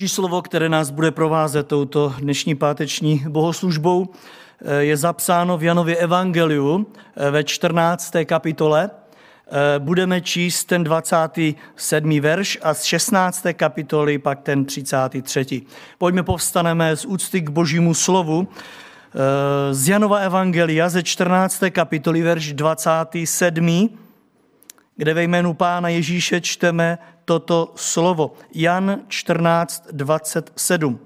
Boží slovo, které nás bude provázet touto dnešní páteční bohoslužbou, je zapsáno v Janově Evangeliu ve 14. kapitole. Budeme číst ten 27. verš a z 16. kapitoly pak ten 33. Pojďme povstaneme z úcty k božímu slovu z Janova Evangelia ze 14. kapitoly verš 27 kde ve jménu Pána Ježíše čteme toto slovo. Jan 14, 27.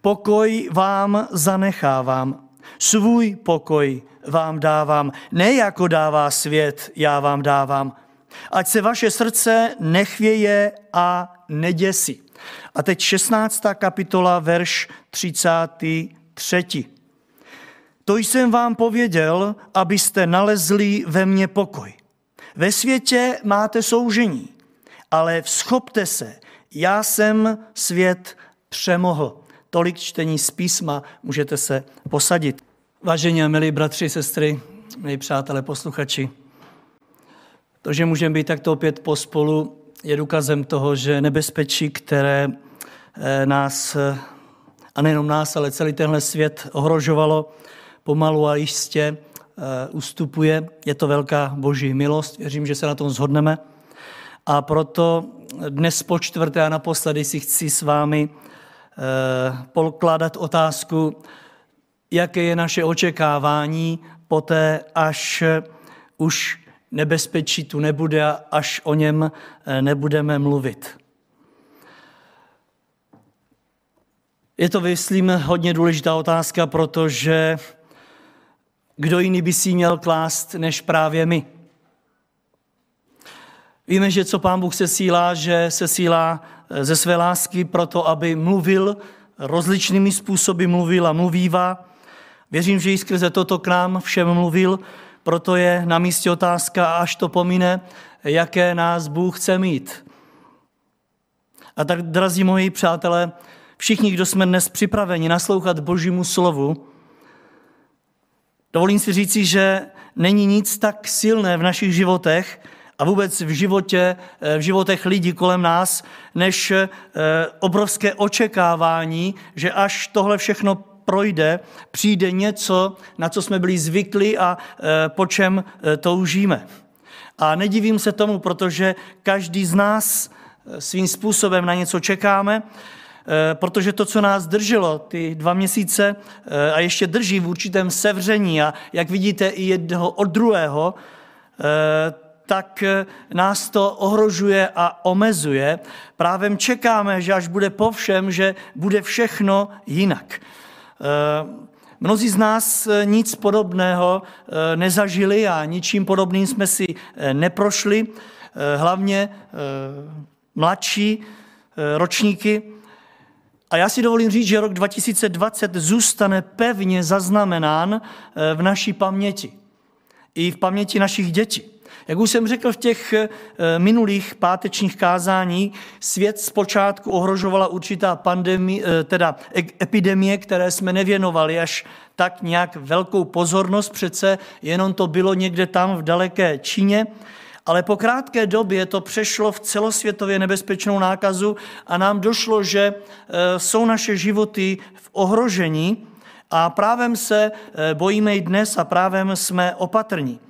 Pokoj vám zanechávám, svůj pokoj vám dávám, ne jako dává svět, já vám dávám. Ať se vaše srdce nechvěje a neděsí. A teď 16. kapitola, verš 33. To jsem vám pověděl, abyste nalezli ve mně pokoj. Ve světě máte soužení, ale vzchopte se, já jsem svět přemohl. Tolik čtení z písma, můžete se posadit. Vážení a milí bratři, sestry, milí přátelé, posluchači, to, že můžeme být takto opět pospolu, je důkazem toho, že nebezpečí, které eh, nás, eh, a nejenom nás, ale celý tenhle svět ohrožovalo, pomalu a jistě ustupuje. Je to velká boží milost, věřím, že se na tom zhodneme. A proto dnes po čtvrté a naposledy si chci s vámi eh, pokládat otázku, jaké je naše očekávání poté, až už nebezpečí tu nebude a až o něm eh, nebudeme mluvit. Je to, myslím, hodně důležitá otázka, protože kdo jiný by si měl klást, než právě my? Víme, že co pán Bůh se sílá, že se sílá eh, ze své lásky proto, aby mluvil rozličnými způsoby, mluvil a mluvívá. Věřím, že i skrze toto k nám všem mluvil, proto je na místě otázka, až to pomine, jaké nás Bůh chce mít. A tak, drazí moji přátelé, všichni, kdo jsme dnes připraveni naslouchat Božímu slovu, Dovolím si říci, že není nic tak silné v našich životech a vůbec v, životě, eh, v životech lidí kolem nás, než eh, obrovské očekávání, že až tohle všechno projde, přijde něco, na co jsme byli zvyklí a eh, po čem toužíme. A nedivím se tomu, protože každý z nás svým způsobem na něco čekáme protože to, co nás drželo ty dva měsíce eh, a ještě drží v určitém sevření a jak vidíte i jednoho od druhého, eh, tak nás to ohrožuje a omezuje. Právem čekáme, že až bude po všem, že bude všechno jinak. Mnozí z nás nic podobného nezažili a ničím podobným jsme si neprošli, hlavně mladší ročníky. A já si dovolím říct, že rok 2020 zůstane pevně zaznamenán eh, v naší paměti. I v paměti našich dětí. Jak už jsem řekl v těch eh, minulých pátečních kázání, svět zpočátku ohrožovala určitá pandemie, eh, teda epidemie, které jsme nevěnovali až tak nějak velkou pozornost, přece jenom to bylo někde tam v daleké Číně. Ale po krátké době to přešlo v celosvětově nebezpečnou nákazu a nám došlo, že e, jsou naše životy v ohrožení a právem se e, bojíme i dnes a právem jsme opatrní.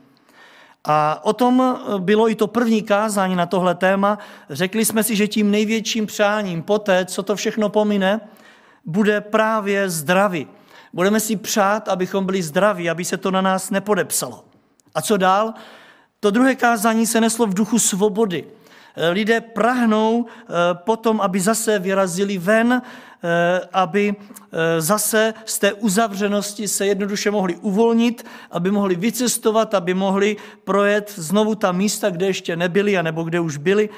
A o tom e, bylo i to první kázání na tohle téma. Řekli jsme si, že tím největším přáním poté, co to všechno pomine, bude právě zdraví. Budeme si přát, abychom byli zdraví, aby se to na nás nepodepsalo. A co dál? To druhé kázání se neslo v duchu svobody. Eh, lidé prahnou eh, potom, aby zase vyrazili ven, eh, aby zase z té uzavřenosti se jednoduše mohli uvolnit, aby mohli vycestovat, aby mohli projet znovu ta místa, kde ještě nebyli, anebo kde už byli.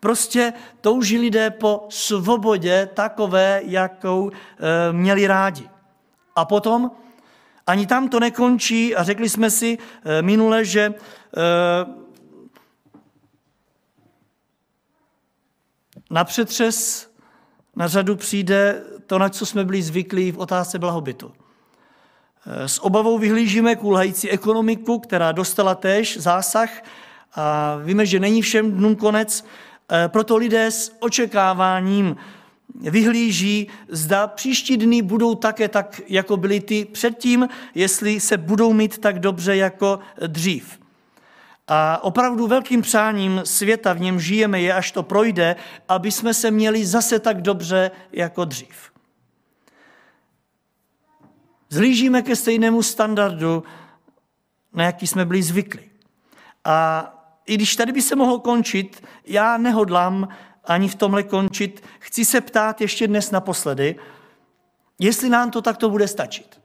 Prostě touží lidé po svobodě takové, jakou měli rádi. A potom ani tam to nekončí a řekli jsme si minule, že na přetřes na řadu přijde to, na co jsme byli zvyklí v otázce blahobytu. Eh, s obavou vyhlížíme kulhající ekonomiku, která dostala též zásah a víme, že není všem dnům konec, eh, proto lidé s očekáváním vyhlíží, zda příští dny budou také tak, jako byly ty předtím, jestli se budou mít tak dobře jako dřív. A opravdu velkým přáním světa, v něm žijeme, je, až to projde, aby jsme se měli zase tak dobře jako dřív. Zlížíme ke stejnému standardu, na jaký jsme byli zvyklí. A i když tady by se mohlo končit, já nehodlám ani v tomhle končit. Chci se ptát ještě dnes naposledy, jestli nám to takto bude stačit.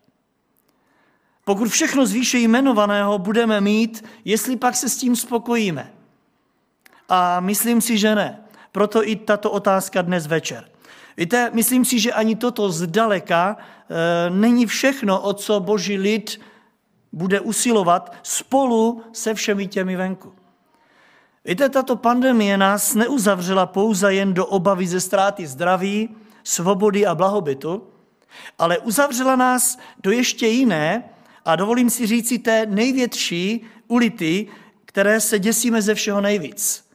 Pokud všechno z výše jmenovaného budeme mít, jestli pak se s tím spokojíme. A myslím si, že ne. Proto i tato otázka dnes večer. Víte, myslím si, že ani toto zdaleka e, není všechno, o co boží lid bude usilovat spolu se všemi těmi venku. Víte, tato pandemie nás neuzavřela pouze jen do obavy ze ztráty zdraví, svobody a blahobytu, ale uzavřela nás do ještě jiné, a dovolím si říci té největší ulity, které se děsíme ze všeho nejvíc.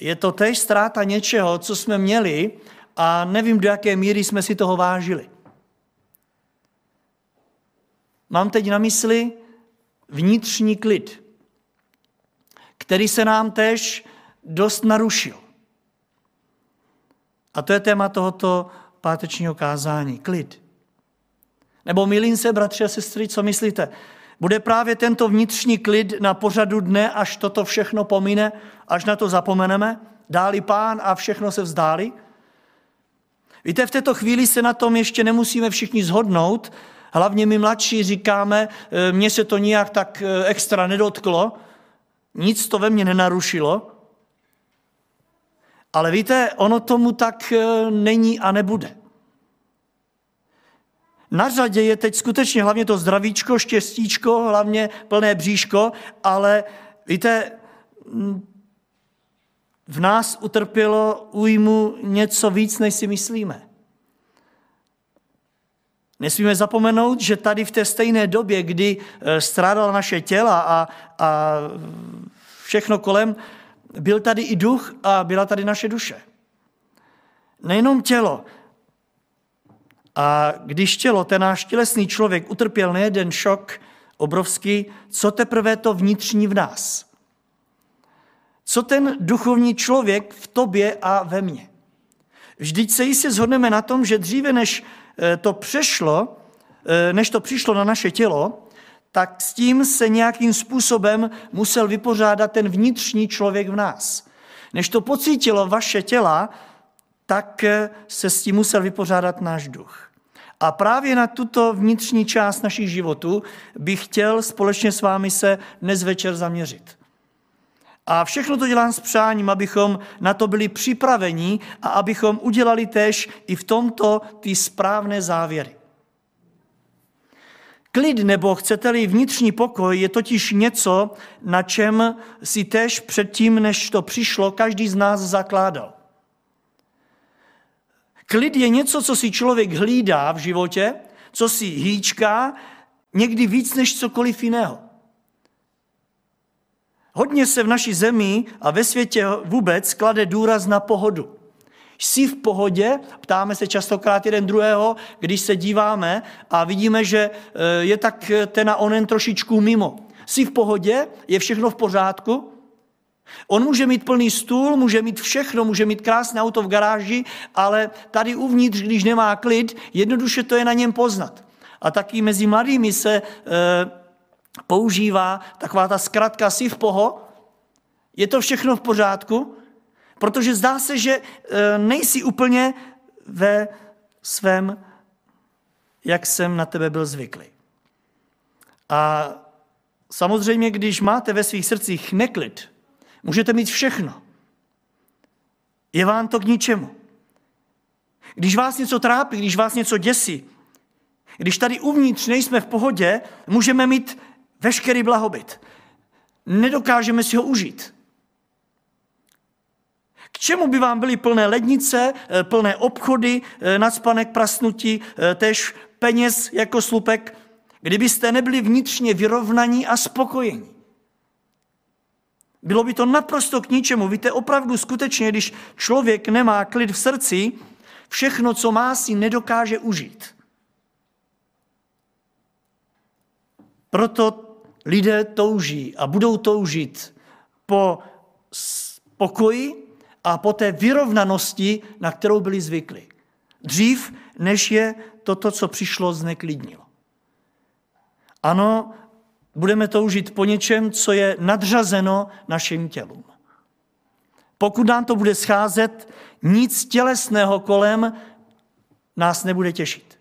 Je to též ztráta něčeho, co jsme měli a nevím, do jaké míry jsme si toho vážili. Mám teď na mysli vnitřní klid který se nám tež dost narušil. A to je téma tohoto pátečního kázání. Klid. Nebo milím se, bratři a sestry, co myslíte? Bude právě tento vnitřní klid na pořadu dne, až toto všechno pomine, až na to zapomeneme? Dáli pán a všechno se vzdáli? Víte, v této chvíli se na tom ještě nemusíme všichni zhodnout. Hlavně my mladší říkáme, e, mně se to nijak tak e, extra nedotklo, nic to ve mně nenarušilo, ale víte, ono tomu tak e, není a nebude. Na řadě je teď skutečně hlavně to zdravíčko, štěstíčko, hlavně plné bříško, ale víte, v nás utrpělo újmu něco víc, než si myslíme. Nesmíme zapomenout, že tady v té stejné době, kdy e, strádala naše těla a, a všechno kolem, byl tady i duch a byla tady naše duše. Nejenom tělo. A když tělo, ten náš tělesný člověk, utrpěl nejeden šok obrovský, co teprve to vnitřní v nás? Co ten duchovní člověk v tobě a ve mně? Vždyť se jistě zhodneme na tom, že dříve než eh, to přešlo, eh, než to přišlo na naše tělo, tak s tím se nějakým způsobem musel vypořádat ten vnitřní člověk v nás. Než to pocítilo vaše těla, tak eh, se s tím musel vypořádat náš duch. A právě na tuto vnitřní část našich životů bych chtěl společně s vámi se dnes večer zaměřit. A všechno to dělám s přáním, abychom na to byli připraveni a abychom udělali tež i v tomto ty správné závěry. Klid nebo chcete-li vnitřní pokoj je totiž něco, na čem si tež předtím, než to přišlo, každý z nás zakládal. Klid je něco, co si člověk hlídá v životě, co si hýčká, někdy víc než cokoliv jiného. Hodně se v naší zemi a ve světě vůbec klade důraz na pohodu. Jsi v pohodě? Ptáme se častokrát jeden druhého, když se díváme a vidíme, že eh, je tak ten a onen trošičku mimo. Jsi v pohodě? Je všechno v pořádku? On může mít plný stůl, může mít všechno, může mít krásné auto v garáži, ale tady uvnitř, když nemá klid, jednoduše to je na něm poznat. A taky mezi mladými se e, používá taková ta zkratka si v poho. Je to všechno v pořádku? Protože zdá se, že e, nejsi úplně ve svém, jak jsem na tebe byl zvyklý. A samozřejmě, když máte ve svých srdcích neklid, můžete mít všechno. Je vám to k ničemu. Když vás něco trápí, když vás něco děsí, když tady uvnitř nejsme v pohodě, můžeme mít veškerý blahobyt. Nedokážeme si ho užít. K čemu by vám byly plné lednice, eh, plné obchody, eh, nadspanek prasnutí, eh, tež peněz jako slupek, kdybyste nebyli vnitřně vyrovnaní a spokojení? Bylo by to naprosto k ničemu. Víte, opravdu skutečně, když člověk nemá klid v srdci, všechno, co má, si nedokáže užít. Proto lidé touží a budou toužit po pokoji a po té vyrovnanosti, na kterou byli zvykli. Dřív, než je toto, co přišlo, zneklidnilo. Ano, budeme toužit po něčem, co je nadřazeno našim tělům. Pokud nám to bude scházet, nic tělesného kolem nás nebude těšit.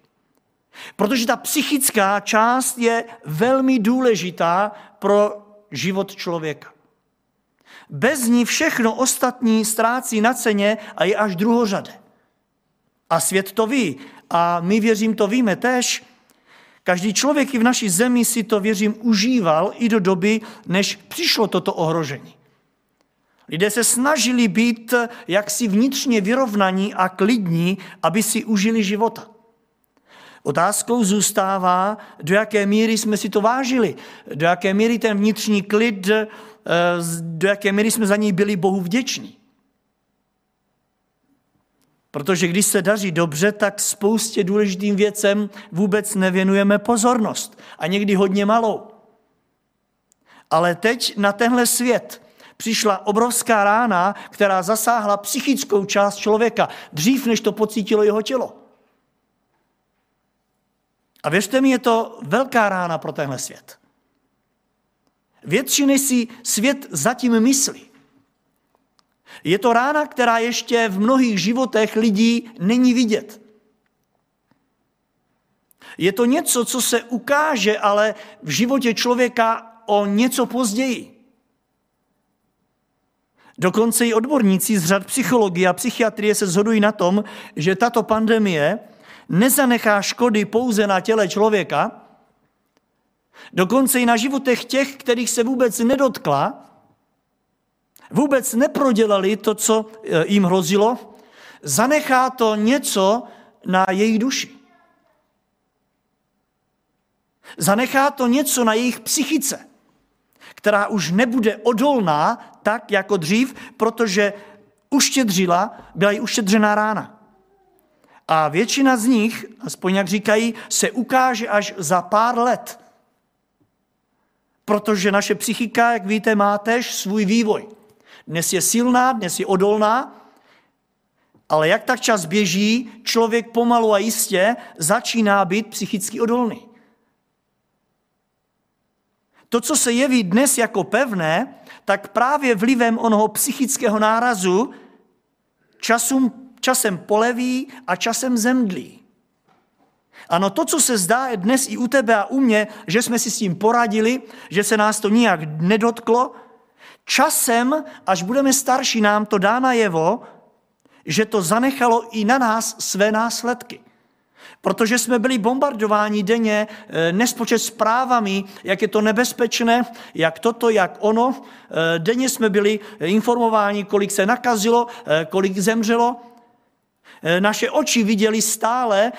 Protože ta psychická část je velmi důležitá pro život člověka. Bez ní všechno ostatní ztrácí na ceně a je až druhořadé. A svět to ví. A my, věřím, to víme tež. Každý člověk i v naší zemi si to, věřím, užíval i do doby, než přišlo toto ohrožení. Lidé se snažili být jaksi vnitřně vyrovnaní a klidní, aby si užili života. Otázkou zůstává, do jaké míry jsme si to vážili, do jaké míry ten vnitřní klid, eh, do jaké míry jsme za něj byli Bohu vděční. Protože když se daří dobře, tak spoustě důležitým věcem vůbec nevěnujeme pozornost. A někdy hodně malou. Ale teď na tenhle svět přišla obrovská rána, která zasáhla psychickou část člověka, dřív než to pocítilo jeho tělo. A věřte mi, je to velká rána pro tenhle svět. Větší než si svět zatím myslí. Je to rána, která ještě v mnohých životech lidí není vidět. Je to něco, co se ukáže, ale v životě člověka o něco později. Dokonce i odborníci z řad psychologie a psychiatrie se shodují na tom, že tato pandemie nezanechá škody pouze na těle člověka, dokonce i na životech těch, kterých se vůbec nedotkla, vůbec neprodělali to, co e, jim hrozilo, zanechá to něco na jejich duši. Zanechá to něco na jejich psychice, která už nebude odolná tak, jako dřív, protože uštědřila, byla jí uštědřená rána. A většina z nich, aspoň jak říkají, se ukáže až za pár let. Protože naše psychika, jak víte, má tež svůj vývoj. Dnes je silná, dnes je odolná, ale jak tak čas běží, člověk pomalu a jistě začíná být psychicky odolný. To, co se jeví dnes jako pevné, tak právě vlivem onoho psychického nárazu časům, časem poleví a časem zemdlí. Ano, to, co se zdá dnes i u tebe a u mě, že jsme si s tím poradili, že se nás to nijak nedotklo, časem, až budeme starší, nám to dá najevo, že to zanechalo i na nás své následky. Protože jsme byli bombardováni denně eh, nespočet zprávami, jak je to nebezpečné, jak toto, jak ono. Eh, denně jsme byli informováni, kolik se nakazilo, eh, kolik zemřelo. Naše oči viděli stále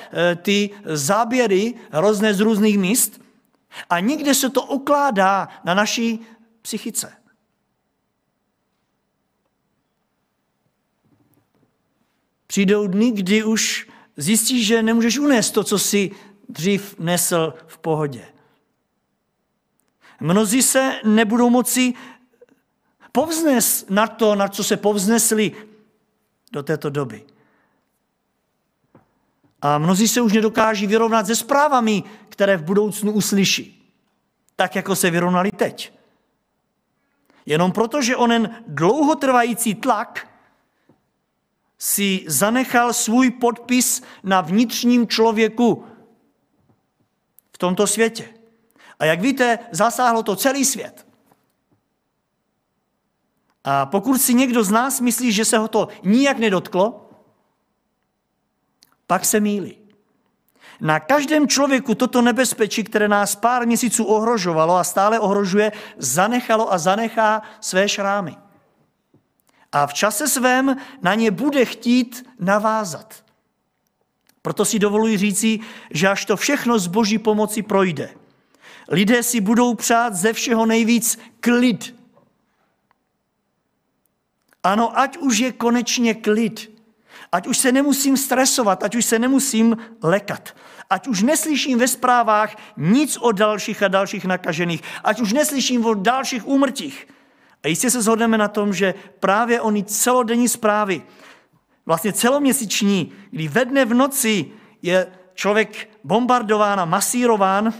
ty záběry hrozné z různých míst a někde se to ukládá na naší psychice. Přijdou dny, kdy už zjistíš, že nemůžeš unést to, co si dřív nesl v pohodě. Mnozí se nebudou moci povznes na to, na co se povznesli do této doby. A mnozí se už nedokáží vyrovnat se zprávami, které v budoucnu uslyší. Tak, jako se vyrovnali teď. Jenom proto, že onen dlouhotrvající tlak si zanechal svůj podpis na vnitřním člověku v tomto světě. A jak víte, zasáhlo to celý svět. A pokud si někdo z nás myslí, že se ho to nijak nedotklo, pak se mílí. Na každém člověku toto nebezpečí, které nás pár měsíců ohrožovalo a stále ohrožuje, zanechalo a zanechá své šrámy a v čase svém na ně bude chtít navázat. Proto si dovoluji říci, že až to všechno z boží pomoci projde, lidé si budou přát ze všeho nejvíc klid. Ano, ať už je konečně klid. Ať už se nemusím stresovat, ať už se nemusím lekat. Ať už neslyším ve zprávách nic o dalších a dalších nakažených. Ať už neslyším o dalších úmrtích. A jistě se shodneme na tom, že právě oni celodenní zprávy, vlastně celoměsíční, kdy ve dne v noci je člověk bombardován a masírován,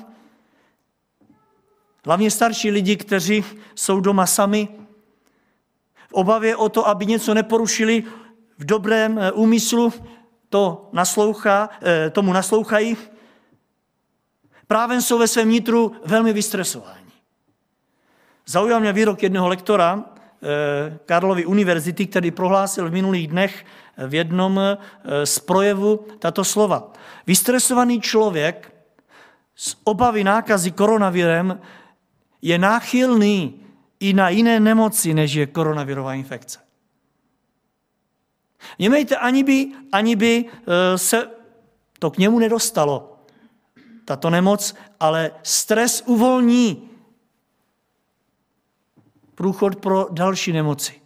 hlavně starší lidi, kteří jsou doma sami, v obavě o to, aby něco neporušili v dobrém eh, úmyslu, to naslouchá, eh, tomu naslouchají, právě jsou ve svém nitru velmi vystresováni. Zaujal mě výrok jednoho lektora eh, Karlovy univerzity, který prohlásil v minulých dnech v jednom z projevu tato slova. Vystresovaný člověk z obavy nákazy koronavirem je náchylný i na jiné nemoci, než je koronavirová infekce. Němejte, ani by, ani by eh, se to k němu nedostalo, tato nemoc, ale stres uvolní průchod pro další nemoci.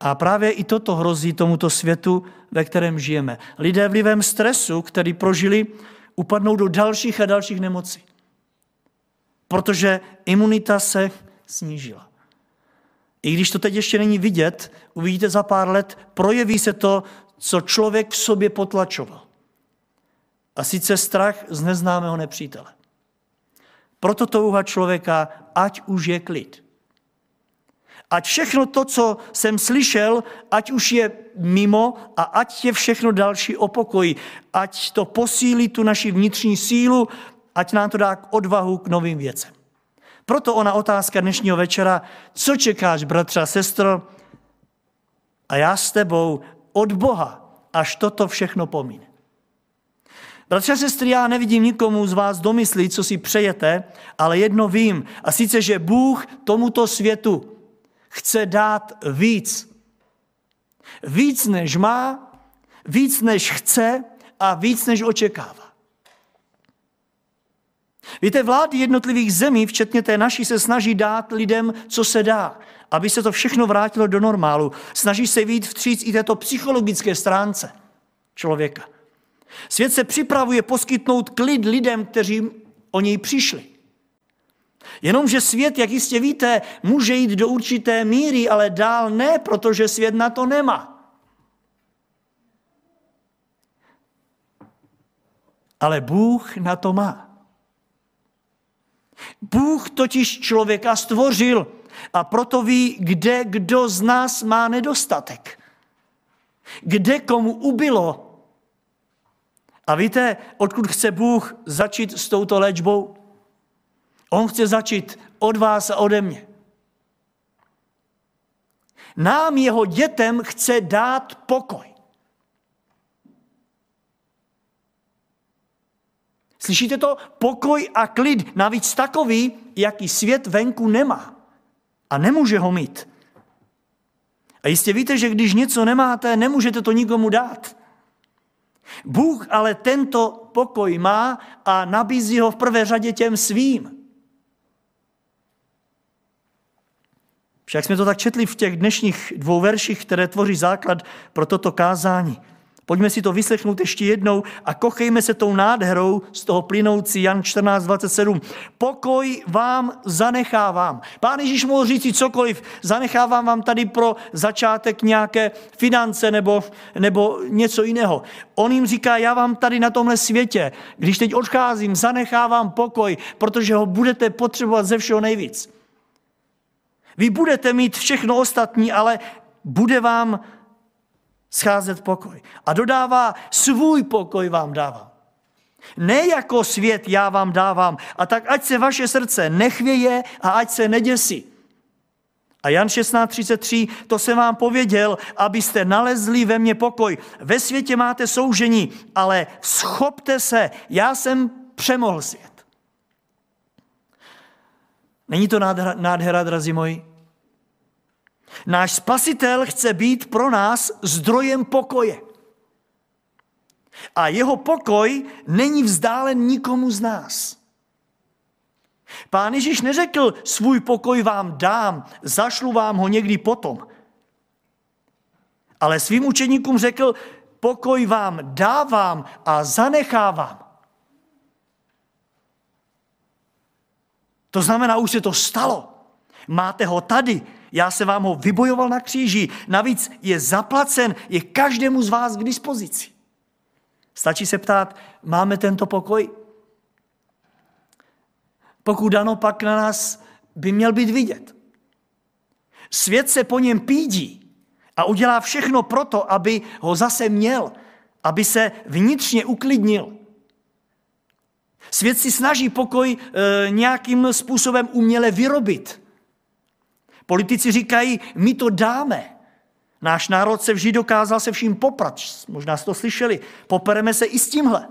A právě i toto hrozí tomuto světu, ve kterém žijeme. Lidé vlivem stresu, který prožili, upadnou do dalších a dalších nemocí. Protože imunita se snížila. I když to teď ještě není vidět, uvidíte za pár let, projeví se to, co člověk v sobě potlačoval. A sice strach z neznámého nepřítele. Proto touha člověka, ať už je klid. Ať všechno to, co jsem slyšel, ať už je mimo a ať je všechno další o pokoji. Ať to posílí tu naši vnitřní sílu, ať nám to dá k odvahu k novým věcem. Proto ona otázka dnešního večera, co čekáš, bratře a sestro, a já s tebou od Boha, až toto všechno pomíne. Bratře a sestry, já nevidím nikomu z vás domyslit, co si přejete, ale jedno vím, a sice, že Bůh tomuto světu chce dát víc. Víc, než má, víc, než chce a víc, než očekává. Víte, vlády jednotlivých zemí, včetně té naší, se snaží dát lidem, co se dá, aby se to všechno vrátilo do normálu. Snaží se vít vstříc i této psychologické stránce člověka. Svět se připravuje poskytnout klid lidem, kteří o něj přišli. Jenomže svět, jak jistě víte, může jít do určité míry, ale dál ne, protože svět na to nemá. Ale Bůh na to má. Bůh totiž člověka stvořil a proto ví, kde kdo z nás má nedostatek. Kde komu ubylo. A víte, odkud chce Bůh začít s touto léčbou? On chce začít od vás a ode mě. Nám, jeho dětem, chce dát pokoj. Slyšíte to? Pokoj a klid, navíc takový, jaký svět venku nemá. A nemůže ho mít. A jistě víte, že když něco nemáte, nemůžete to nikomu dát. Bůh ale tento pokoj má a nabízí ho v prvé řadě těm svým. Však jsme to tak četli v těch dnešních dvou verších, které tvoří základ pro toto kázání. Pojďme si to vyslechnout ještě jednou a kochejme se tou nádherou z toho plynoucí Jan 14.27. Pokoj vám zanechávám. Pán Ježíš mohl říct cokoliv, zanechávám vám tady pro začátek nějaké finance nebo, nebo něco jiného. On jim říká, já vám tady na tomhle světě, když teď odcházím, zanechávám pokoj, protože ho budete potřebovat ze všeho nejvíc. Vy budete mít všechno ostatní, ale bude vám scházet pokoj. A dodává, svůj pokoj vám dávám. Ne jako svět já vám dávám. A tak ať se vaše srdce nechvěje a ať se neděsí. A Jan 16.33, to jsem vám pověděl, abyste nalezli ve mně pokoj. Ve světě máte soužení, ale schopte se, já jsem přemohl svět. Není to nádhera, nádhera drazí moji? Náš spasitel chce být pro nás zdrojem pokoje. A jeho pokoj není vzdálen nikomu z nás. Pán Ježíš neřekl, svůj pokoj vám dám, zašlu vám ho někdy potom. Ale svým učeníkům řekl, pokoj vám dávám a zanechávám. To znamená, už se to stalo. Máte ho tady. Já se vám ho vybojoval na kříži. Navíc je zaplacen, je každému z vás k dispozici. Stačí se ptát, máme tento pokoj? Pokud ano, pak na nás by měl být vidět. Svět se po něm pídí a udělá všechno proto, aby ho zase měl, aby se vnitřně uklidnil. Svět si snaží pokoj e, nějakým způsobem uměle vyrobit. Politici říkají, my to dáme. Náš národ se vždy dokázal se vším poprat. Možná jste to slyšeli. Popereme se i s tímhle.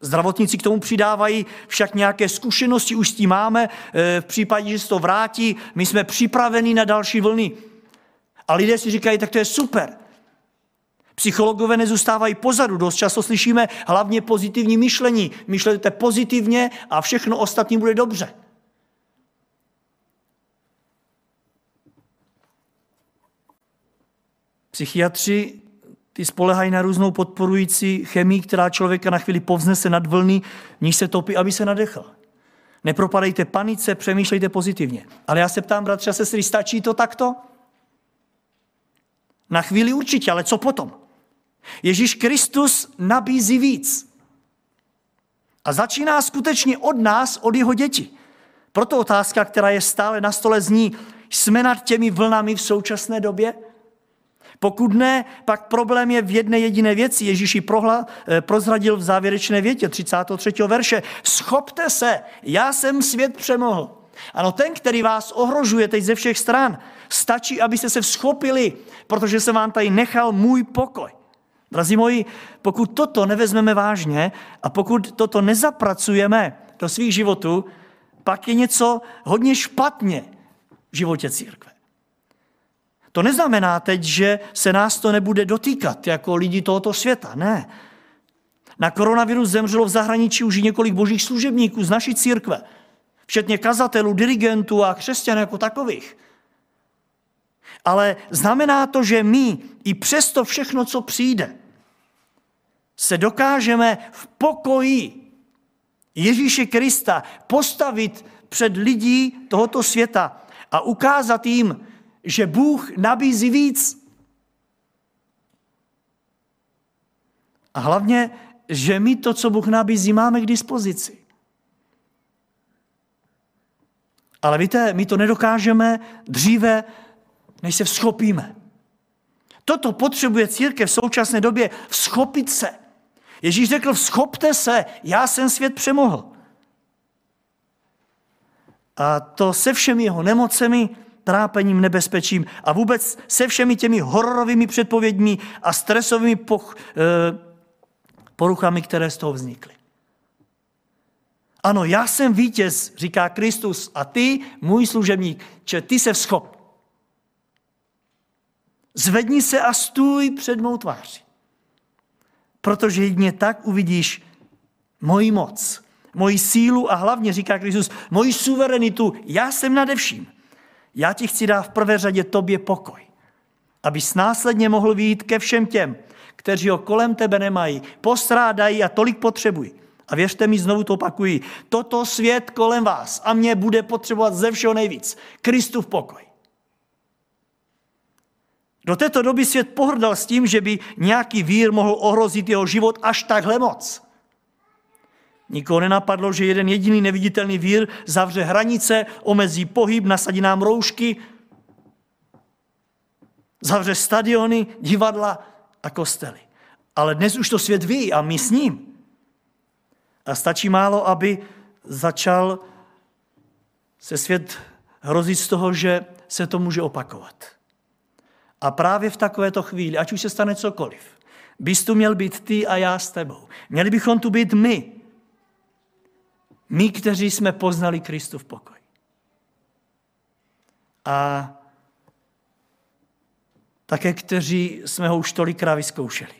Zdravotníci k tomu přidávají však nějaké zkušenosti, už s tím máme. E, v případě, že se to vrátí, my jsme připraveni na další vlny. A lidé si říkají, tak to je super. Psychologové nezůstávají pozadu. Dost často slyšíme hlavně pozitivní myšlení. Myšlete pozitivně a všechno ostatní bude dobře. Psychiatři ty spolehají na různou podporující chemii, která člověka na chvíli povznese nad vlny, níž se topí, aby se nadechl. Nepropadejte panice, přemýšlejte pozitivně. Ale já se ptám, bratře a sestry, stačí to takto? Na chvíli určitě, ale co potom? Ježíš Kristus nabízí víc. A začíná skutečně od nás, od jeho dětí. Proto otázka, která je stále na stole, zní, jsme nad těmi vlnami v současné době? Pokud ne, pak problém je v jedné jediné věci. Ježíš ji prohla, eh, prozradil v závěrečné větě 33. verše. Schopte se, já jsem svět přemohl. Ano, ten, který vás ohrožuje teď ze všech stran, stačí, abyste se vzchopili, protože se vám tady nechal můj pokoj. Drazí moji, pokud toto nevezmeme vážně a pokud toto nezapracujeme do svých životů, pak je něco hodně špatně v životě církve. To neznamená teď, že se nás to nebude dotýkat jako lidi tohoto světa. Ne. Na koronavirus zemřelo v zahraničí už několik božích služebníků z naší církve, včetně kazatelů, dirigentů a křesťan jako takových. Ale znamená to, že my i přesto všechno, co přijde, se dokážeme v pokoji Ježíše Krista postavit před lidí tohoto světa a ukázat jim, že Bůh nabízí víc. A hlavně, že my to, co Bůh nabízí, máme k dispozici. Ale víte, my to nedokážeme dříve, než se vzchopíme. Toto potřebuje církev v současné době vzchopit se. Ježíš řekl, vzchopte se, já jsem svět přemohl. A to se všemi jeho nemocemi, trápením, nebezpečím a vůbec se všemi těmi hororovými předpověďmi a stresovými poch, eh, poruchami, které z toho vznikly. Ano, já jsem vítěz, říká Kristus, a ty, můj služebník, že ty se vzchop. Zvedni se a stůj před mou tváří. Protože jedině tak uvidíš moji moc, moji sílu a hlavně, říká Kristus, moji suverenitu. Já jsem nade vším. Já ti chci dát v prvé řadě tobě pokoj, abys následně mohl výjít ke všem těm, kteří ho kolem tebe nemají, postrádají a tolik potřebují. A věřte mi, znovu to opakuji, toto svět kolem vás a mě bude potřebovat ze všeho nejvíc. Kristův pokoj. Do této doby svět pohrdal s tím, že by nějaký vír mohl ohrozit jeho život až takhle moc. Nikoho nenapadlo, že jeden jediný neviditelný vír zavře hranice, omezí pohyb, nasadí nám roušky, zavře stadiony, divadla a kostely. Ale dnes už to svět ví a my s ním. A stačí málo, aby začal se svět hrozit z toho, že se to může opakovat. A právě v takovéto chvíli, ať už se stane cokoliv, bys tu měl být ty a já s tebou. Měli bychom tu být my, my, kteří jsme poznali Kristův pokoj. A také kteří jsme ho už tolikrát vyzkoušeli.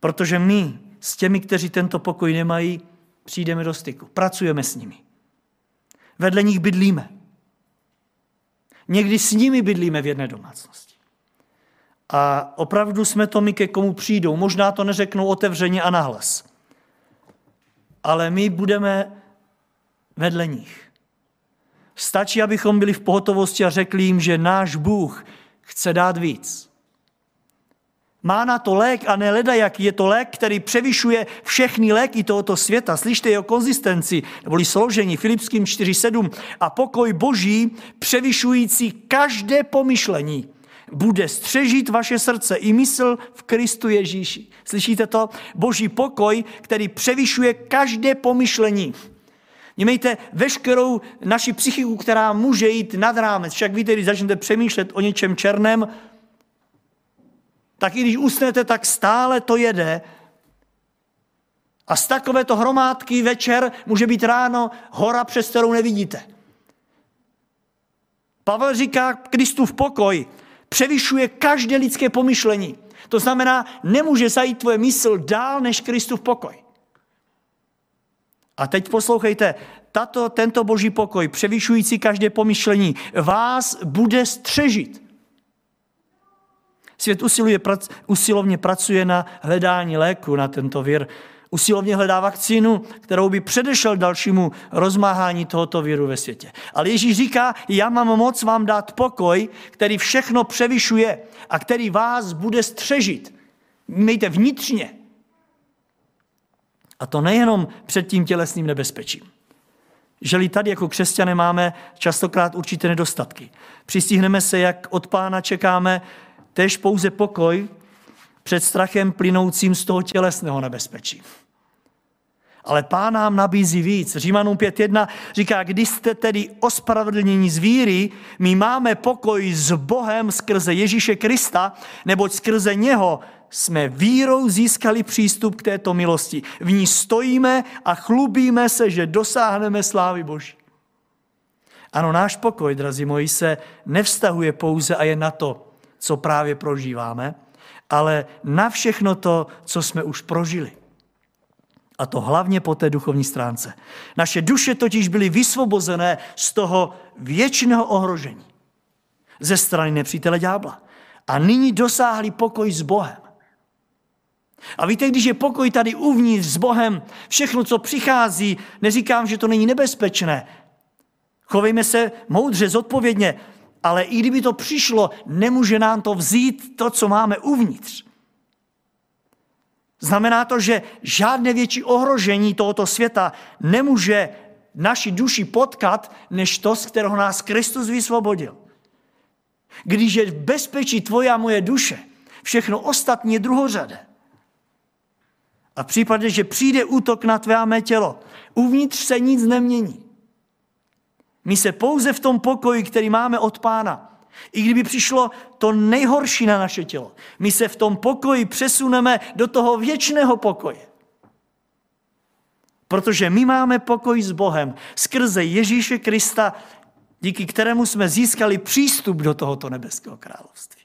Protože my s těmi, kteří tento pokoj nemají, přijdeme do styku. Pracujeme s nimi. Vedle nich bydlíme. Někdy s nimi bydlíme v jedné domácnosti. A opravdu jsme to my, ke komu přijdou. Možná to neřeknou otevřeně a nahlas. Ale my budeme vedle nich. Stačí, abychom byli v pohotovosti a řekli jim, že náš Bůh chce dát víc. Má na to lék a ne leda, jaký je to lék, který převyšuje všechny léky tohoto světa. Slyšte jeho konzistenci, neboli složení, Filipským 4.7. A pokoj boží, převyšující každé pomyšlení, bude střežit vaše srdce i mysl v Kristu Ježíši. Slyšíte to? Boží pokoj, který převyšuje každé pomyšlení. Mějte veškerou naši psychiku, která může jít nad rámec. Však víte, když začnete přemýšlet o něčem černém, tak i když usnete, tak stále to jede. A z takovéto hromádky večer může být ráno hora, přes kterou nevidíte. Pavel říká, Kristův pokoj převyšuje každé lidské pomyšlení. To znamená, nemůže zajít tvoje mysl dál než Kristův pokoj. A teď poslouchejte, tato, tento boží pokoj, převyšující každé pomyšlení, vás bude střežit. Svět usiluje, usilovně pracuje na hledání léku na tento vír. Usilovně hledá vakcínu, kterou by předešel dalšímu rozmáhání tohoto víru ve světě. Ale Ježíš říká, já mám moc vám dát pokoj, který všechno převyšuje a který vás bude střežit. Mějte vnitřně. A to nejenom před tím tělesným nebezpečím. Želi tady jako křesťané máme častokrát určité nedostatky. Přistihneme se, jak od pána čekáme tež pouze pokoj před strachem plynoucím z toho tělesného nebezpečí. Ale pán nám nabízí víc. Římanům 5.1 říká, když jste tedy ospravedlnění z víry, my máme pokoj s Bohem skrze Ježíše Krista, neboť skrze něho jsme vírou získali přístup k této milosti. V ní stojíme a chlubíme se, že dosáhneme slávy Boží. Ano, náš pokoj, drazí moji, se nevztahuje pouze a je na to, co právě prožíváme, ale na všechno to, co jsme už prožili. A to hlavně po té duchovní stránce. Naše duše totiž byly vysvobozené z toho věčného ohrožení ze strany nepřítele ďábla. A nyní dosáhli pokoj s Bohem. A víte, když je pokoj tady uvnitř s Bohem, všechno, co přichází, neříkám, že to není nebezpečné. Chovejme se moudře, zodpovědně, ale i kdyby to přišlo, nemůže nám to vzít to, co máme uvnitř. Znamená to, že žádné větší ohrožení tohoto světa nemůže naši duši potkat, než to, z kterého nás Kristus vysvobodil. Když je v bezpečí tvoje a moje duše, všechno ostatní je druhořadé. A v případě, že přijde útok na tvé a mé tělo, uvnitř se nic nemění. My se pouze v tom pokoji, který máme od pána, i kdyby přišlo to nejhorší na naše tělo, my se v tom pokoji přesuneme do toho věčného pokoje. Protože my máme pokoj s Bohem skrze Ježíše Krista, díky kterému jsme získali přístup do tohoto nebeského království.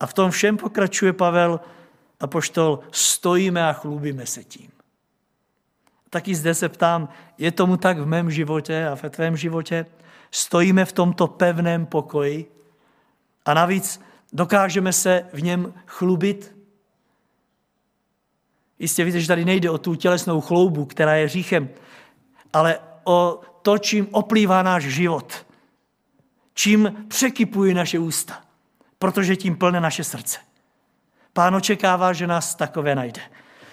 A v tom všem pokračuje Pavel a poštol, stojíme a chlubíme se tím. Taky zde se ptám, je tomu tak v mém životě a ve tvém životě? Stojíme v tomto pevném pokoji a navíc dokážeme se v něm chlubit? Jistě víte, že tady nejde o tu tělesnou chloubu, která je říchem, ale o to, čím oplývá náš život. Čím překypují naše ústa, protože tím plné naše srdce. Pán očekává, že nás takové najde.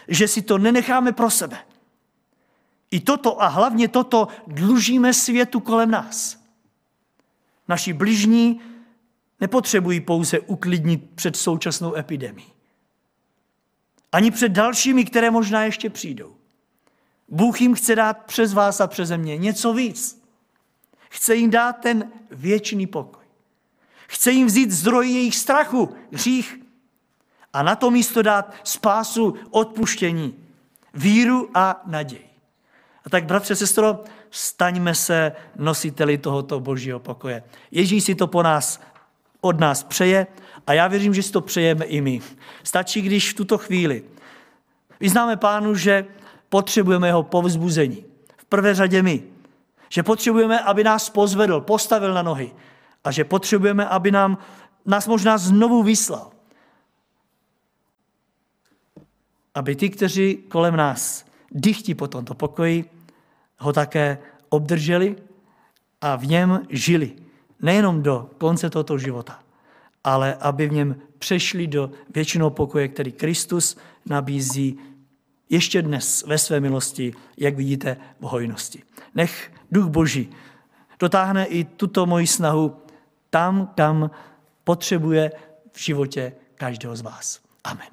Že si to nenecháme pro sebe. I toto a hlavně toto dlužíme světu kolem nás. Naši bližní nepotřebují pouze uklidnit před současnou epidemí. Ani před dalšími, které možná ještě přijdou. Bůh jim chce dát přes vás a přeze mě něco víc. Chce jim dát ten věčný pokoj. Chce jim vzít zdroj jejich strachu, hřích a na to místo dát spásu, odpuštění, víru a naději. A tak, bratře, sestro, staňme se nositeli tohoto božího pokoje. Ježíš si to po nás, od nás přeje a já věřím, že si to přejeme i my. Stačí, když v tuto chvíli vyznáme pánu, že potřebujeme jeho povzbuzení. V prvé řadě my. Že potřebujeme, aby nás pozvedl, postavil na nohy. A že potřebujeme, aby nám nás možná znovu vyslal. Aby ty, kteří kolem nás dychtí po tomto pokoji, ho také obdrželi a v něm žili. Nejenom do konce tohoto života, ale aby v něm přešli do věčného pokoje, který Kristus nabízí ještě dnes ve své milosti, jak vidíte v hojnosti. Nech Duch Boží dotáhne i tuto moji snahu tam, kam potřebuje v životě každého z vás. Amen.